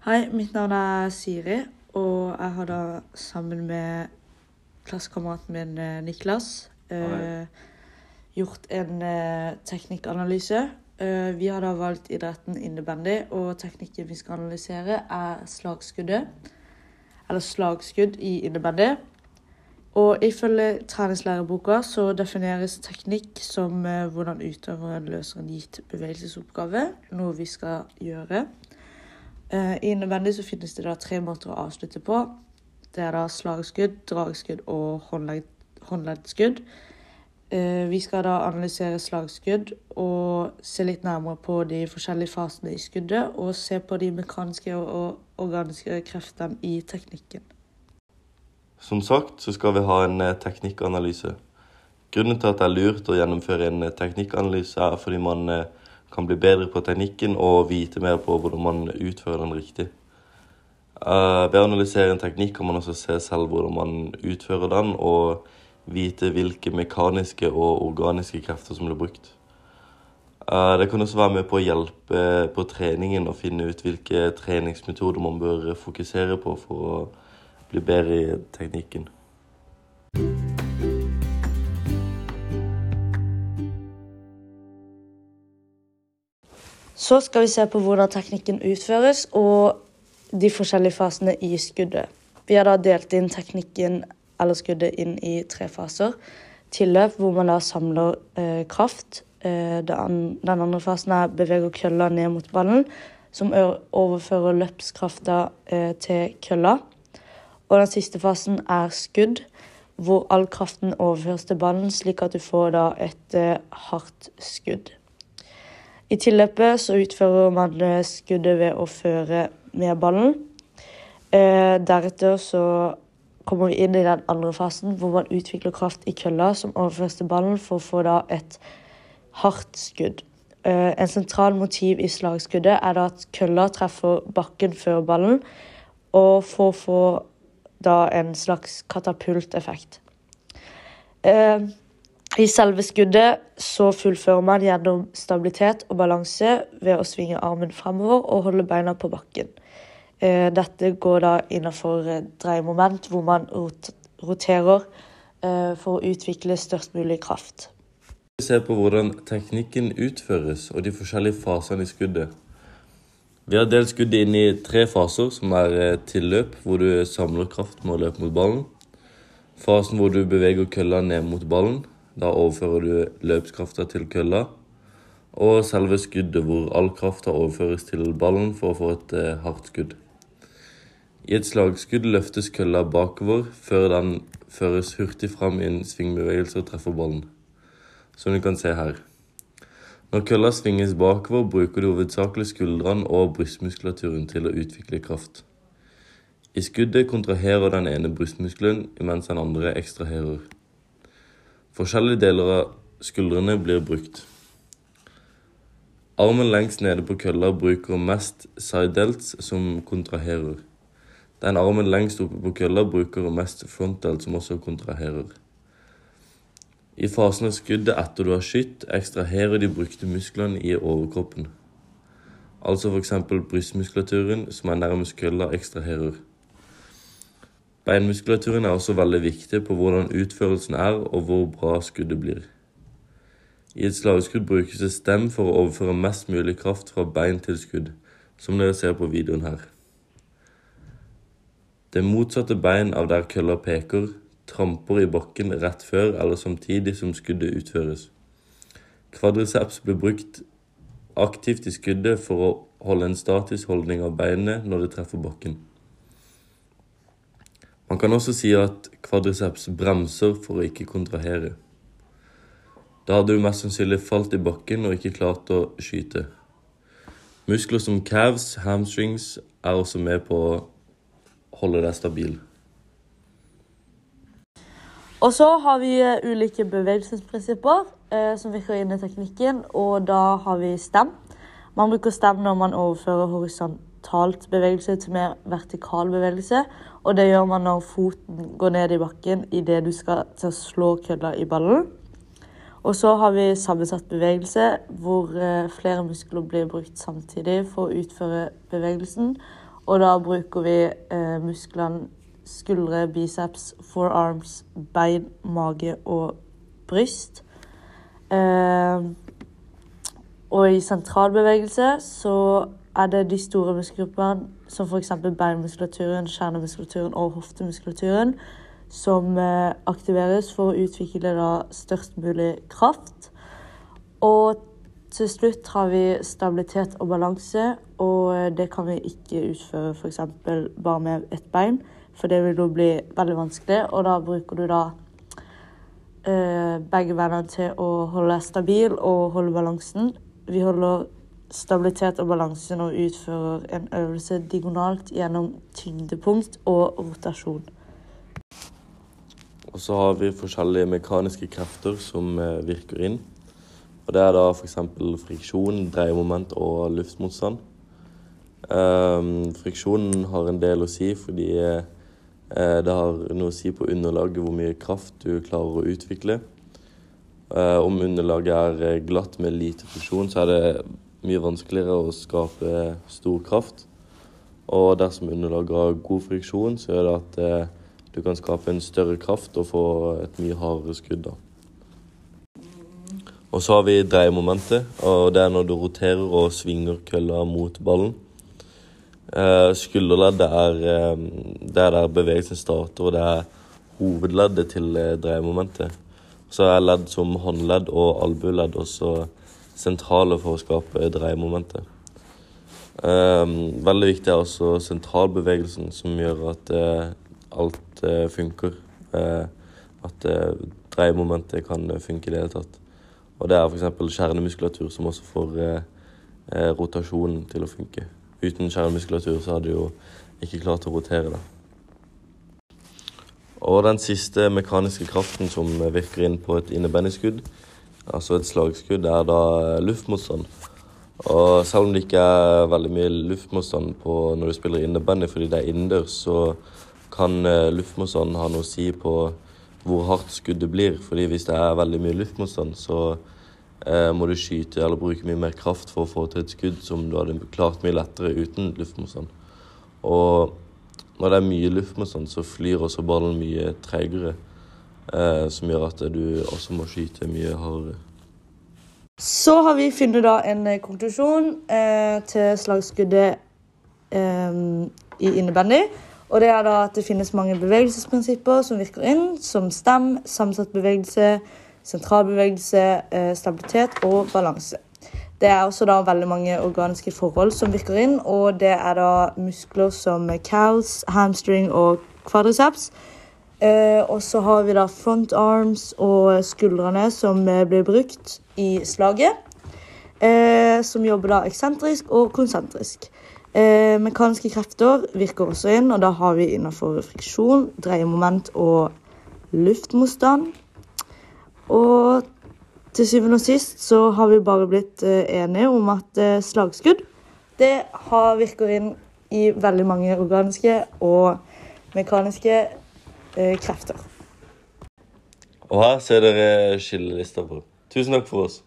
Hei, mitt navn er Siri, og jeg har da sammen med klassekameraten min eh, Niklas eh, gjort en eh, teknikkanalyse. Eh, vi har da valgt idretten innebandy, og teknikken vi skal analysere er slagskuddet. Eller slagskudd i innebandy. Og ifølge treningslæreboka så defineres teknikk som eh, hvordan utøveren løser en gitt bevegelsesoppgave, noe vi skal gjøre. Eh, I nødvendig så finnes det da tre måter å avslutte på. Det er da slagskudd, dragskudd og håndledd- håndleddskudd. Eh, Vi skal da analysere slagskudd og se litt nærmere på de forskjellige fasene i skuddet, og se på de mekaniske og organiske kreftene i teknikken. Som sagt så skal vi ha en eh, teknikkanalyse. Grunnen til at det er lurt å gjennomføre en teknikkanalyse, er fordi man kan bli bedre på teknikken og vite mer på hvordan man utfører den riktig. Eh, Ved å analysere en teknikk kan man også se selv hvordan man utfører den, og vite hvilke mekaniske og organiske krefter som blir brukt. Eh, Det kan også være med på å hjelpe på treningen og finne ut hvilke treningsmetoder man bør fokusere på for å bli bedre i teknikken. Så skal vi se på hvordan teknikken utføres, og de forskjellige fasene i skuddet. Vi har da delt inn teknikken eller skuddet inn i tre faser. Tilløp, hvor man da samler eh, kraft. Eh, den andre fasen er beveger kølla ned mot ballen, som overfører løpskrafta eh, til kølla. Og den siste fasen er skudd, hvor all kraften overføres til ballen, slik at du får da et eh, hardt skudd. I tilløpet så utfører man eh, skuddet ved å føre med ballen. Eh, deretter så kommer vi inn i den andre fasen hvor man utvikler kraft i kølla som overføres til ballen for å få da et hardt skudd. Eh, en sentral motiv i slagskuddet er da at kølla treffer bakken før ballen, og for å få da en slags katapulteffekt. Eh, i selve skuddet så fullfører man gjennom stabilitet og balanse ved å svinge armen fremover og holde beina på bakken. Eh, Dette går da innenfor dreiemoment, hvor man roterer eh, for å utvikle størst mulig kraft. Vi ser på hvordan teknikken utføres og de forskjellige fasene i skuddet. Vi har delt skuddet inn i tre faser, som er eh, tilløp, hvor du samler kraft med å løpe mot ballen. Fasen hvor du beveger kølla ned mot ballen. Da overfører du løpskrafta til kølla. Og selve skuddet, hvor all krafta overføres til ballen for å få et eh, hardt skudd. I et slagskudd løftes kølla bakover før den føres hurtig fram i en svingbevegelse og treffer ballen som du kan se her. Når kølla svinges bakover, bruker du hovedsakelig skuldrene og brystmuskulaturen til å utvikle kraft. I skuddet kontraherer den ene brystmuskelen, mens den andre ekstraherer. Forskjellige deler av skuldrene blir brukt. Armen lengst nede på kølla bruker mest side delts, som kontraherer. Den armen lengst oppe på kølla bruker mest front delt, som også kontraherer. I fasen av skuddet etter du har skutt, ekstraherer de brukte musklene i overkroppen. Altså f.eks. brystmuskulaturen, som er nærmest kølla, ekstraherer. Beinmuskulaturen er også veldig viktig på hvordan utførelsen er og hvor bra skuddet blir. I et slagskudd brukes det stem for å overføre mest mulig kraft fra bein til skudd, som dere ser på videoen her. Det motsatte bein av der kølla peker, tramper i bakken rett før eller samtidig som skuddet utføres. Kvadriceps blir brukt aktivt i skuddet for å holde en statisk holdning av beinet når det treffer bakken. Man kan også si at kvadriceps bremser for å ikke kontrahere. Da hadde du mest sannsynlig falt i bakken og ikke klart å skyte. Muskler som calves, hamstrings, er også med på å holde deg stabil. Og så har vi eh, ulike bevegelsesprinsipper eh, som virker inn i teknikken, og da har vi stem. Man bruker stem når man overfører horisontalt bevegelse til mer vertikal bevegelse, og det gjør man når foten går ned i bakken idet du skal til å slå kølla i ballen. Og så har vi sammensatt bevegelse, hvor eh, flere muskler blir brukt samtidig for å utføre bevegelsen. Og da bruker vi eh, musklene skuldre, biceps, forearms, bein, mage og bryst. Eh, og i sentralbevegelse så er det de store muskelgruppene, som f.eks. beinmuskulaturen, kjernemuskulaturen og hoftemuskulaturen, som eh, aktiveres for å utvikle da størst mulig kraft. Og til slutt har vi stabilitet og balanse, og eh, det kan vi ikke utføre f.eks. bare med ett bein, for det vil da bli veldig vanskelig, og da bruker du da eh, begge beina til å holde stabil og holde balansen. Vi holder stabilitet og balanse når du utfører en øvelse diagonalt gjennom tyngdepunkt og rotasjon. Og så har vi forskjellige mekaniske krefter som eh, virker inn. Og det er da f.eks. friksjon, dreiemoment og luftmotstand. Um, friksjonen har en del å si fordi uh, det har noe å si på underlaget hvor mye kraft du klarer å utvikle. Uh, om underlaget er glatt med lite friksjon, så er det mye vanskeligere å skape stor kraft. Og dersom underlaget har god friksjon, så gjør det at eh, du kan skape en større kraft og få et mye hardere skudd. da. Og så har vi dreiemomentet, og det er når du roterer og svinger kølla mot ballen. Eh, skulderleddet er eh, det er der bevegelsen starter, og det er hovedleddet til eh, dreiemomentet. Så er ledd som håndledd og albueledd også sentrale for å skape dreiemomentet. Eh, veldig viktig er også sentralbevegelsen, som gjør at eh, alt eh, funker. at dreiemomentet kan funke i det hele tatt. Og det er f.eks. kjernemuskulatur som også får eh, rotasjonen til å funke. Uten kjernemuskulatur så hadde du jo ikke klart å rotere det. Og den siste mekaniske kraften som virker inn på et innebandskudd, altså et slagskudd, er da luftmotstand. Og selv om det ikke er veldig mye luftmotstand når du spiller innebandy fordi det er innendørs, så kan luftmotstand ha noe å si på hvor hardt skuddet blir. Fordi hvis det er veldig mye luftmotstand, så eh, må du skyte eller bruke mye mer kraft for å få til et skudd som du hadde klart mye lettere uten luftmotstand. Og når det er mye luftmotstand, så flyr også ballen mye tregere. Eh, som gjør at du også må skyte mye hardere. Så har vi funnet da en eh, konklusjon eh, til slagskuddet eh, i innebandy. Og det er da at det finnes mange bevegelsesprinsipper som virker inn, som stem, sammensatt bevegelse, sentralbevegelse, eh, stabilitet og balanse. Det er også da veldig mange organiske forhold som virker inn, og det er da muskler som cows, hamstring og quadriceps. Eh, og så har vi da front arms og skuldrene som eh, blir brukt i slaget. som jobber da eksentrisk og konsentrisk. Eh, mekaniske krefter virker også inn, og da har vi innenfor friksjon, dreiemoment og luftmotstand. Og til syvende og sist så har vi bare blitt eh, enige om at eh, slagskudd det har, virker inn i veldig mange organiske og mekaniske eh, krefter. Og her ser dere skillelister på. Tusen takk for oss.